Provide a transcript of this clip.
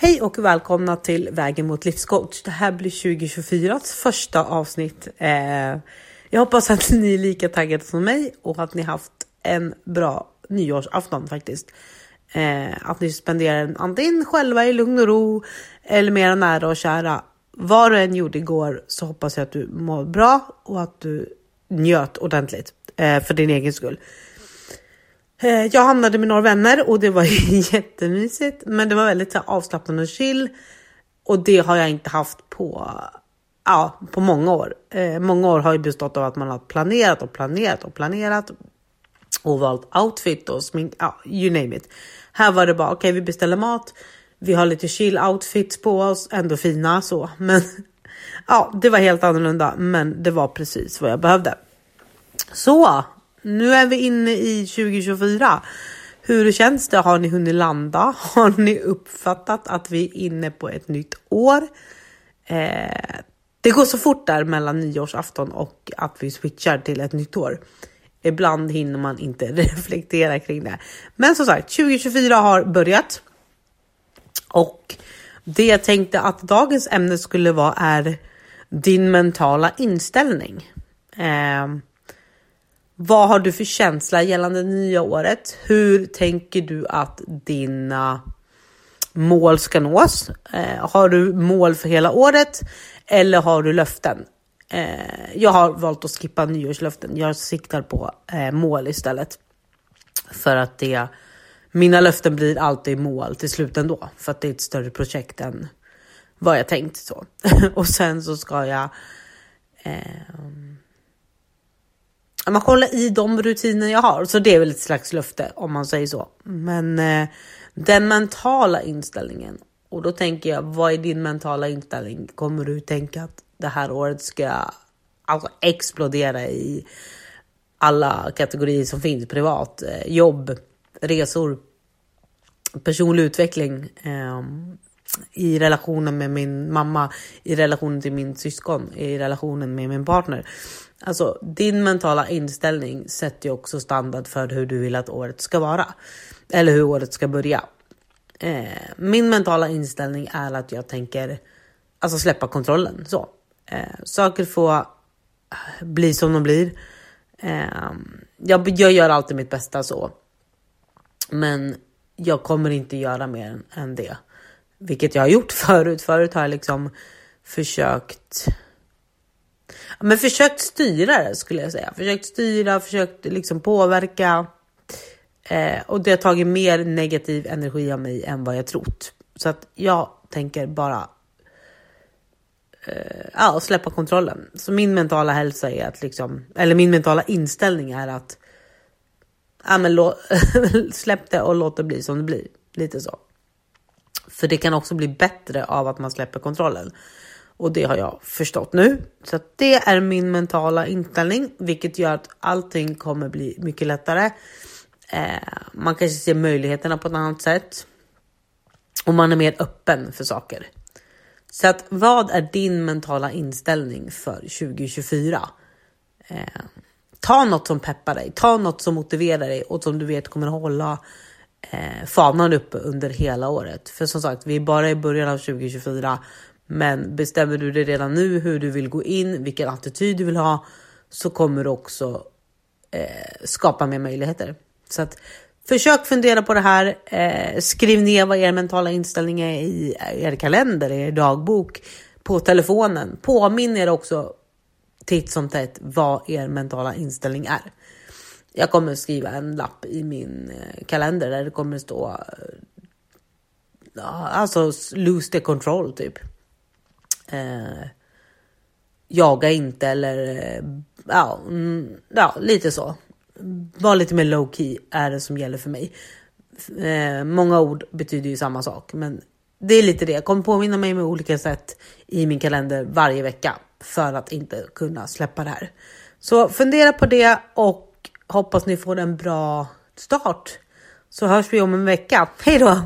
Hej och välkomna till Vägen mot livscoach. Det här blir 2024 första avsnitt. Eh, jag hoppas att ni är lika taggade som mig och att ni haft en bra nyårsafton faktiskt. Eh, att ni spenderar den antingen själva i lugn och ro eller med era nära och kära. Vad du än gjorde igår så hoppas jag att du mår bra och att du njöt ordentligt eh, för din egen skull. Eh, jag hamnade med några vänner och det var jättemysigt, men det var väldigt så avslappnande och chill. Och det har jag inte haft på, ja, på många år. Eh, många år har ju bestått av att man har planerat och planerat och planerat och valt outfit och smink, ja, you name it. Här var det bara okej, okay, vi beställer mat. Vi har lite chill outfits på oss, ändå fina så, men ja, det var helt annorlunda, men det var precis vad jag behövde. Så nu är vi inne i 2024. Hur känns det? Har ni hunnit landa? Har ni uppfattat att vi är inne på ett nytt år? Eh, det går så fort där mellan nyårsafton och att vi switchar till ett nytt år. Ibland hinner man inte reflektera kring det. Men som sagt, 2024 har börjat. Och det jag tänkte att dagens ämne skulle vara är din mentala inställning. Eh, vad har du för känsla gällande nya året? Hur tänker du att dina mål ska nås? Eh, har du mål för hela året eller har du löften? Eh, jag har valt att skippa nyårslöften. Jag siktar på eh, mål istället. För att det, mina löften blir alltid mål till slut ändå. För att det är ett större projekt än vad jag tänkt så. och sen så ska jag eh, man kollar i de rutiner jag har. Så det är väl ett slags löfte om man säger så. Men eh, den mentala inställningen. Och då tänker jag, vad är din mentala inställning? Kommer du tänka att det här året ska alltså explodera i alla kategorier som finns? Privat, eh, jobb, resor, personlig utveckling. Eh, i relationen med min mamma, i relationen till min syskon, i relationen med min partner. Alltså din mentala inställning sätter ju också standard för hur du vill att året ska vara. Eller hur året ska börja. Eh, min mentala inställning är att jag tänker alltså släppa kontrollen. Så. Eh, saker får eh, bli som de blir. Eh, jag, jag gör alltid mitt bästa så. Men jag kommer inte göra mer än det. Vilket jag har gjort förut. Förut har jag liksom försökt men försökt styra det skulle jag säga. Försökt styra, försökt liksom påverka. Eh, och det har tagit mer negativ energi av mig än vad jag trott. Så att jag tänker bara eh, ja, släppa kontrollen. Så min mentala hälsa är att liksom, eller min mentala inställning är att ja, men släpp det och låt det bli som det blir. Lite så. För det kan också bli bättre av att man släpper kontrollen. Och det har jag förstått nu. Så det är min mentala inställning, vilket gör att allting kommer bli mycket lättare. Eh, man kanske ser möjligheterna på ett annat sätt. Och man är mer öppen för saker. Så att vad är din mentala inställning för 2024? Eh, ta något som peppar dig, ta något som motiverar dig och som du vet kommer hålla eh, fanan uppe under hela året. För som sagt, vi är bara i början av 2024 men bestämmer du dig redan nu hur du vill gå in, vilken attityd du vill ha, så kommer du också eh, skapa mer möjligheter. Så att försök fundera på det här. Eh, skriv ner vad er mentala inställning är i er kalender, i er dagbok, på telefonen. Påminn er också titt som tätt vad er mentala inställning är. Jag kommer skriva en lapp i min eh, kalender där det kommer stå eh, alltså lose the control typ eh, jaga inte eller eh, ja, mm, ja, lite så. Var lite mer low key är det som gäller för mig. Eh, många ord betyder ju samma sak, men det är lite det. Jag kommer påminna mig med olika sätt i min kalender varje vecka för att inte kunna släppa det här. Så fundera på det och hoppas ni får en bra start. Så hörs vi om en vecka. Hej då!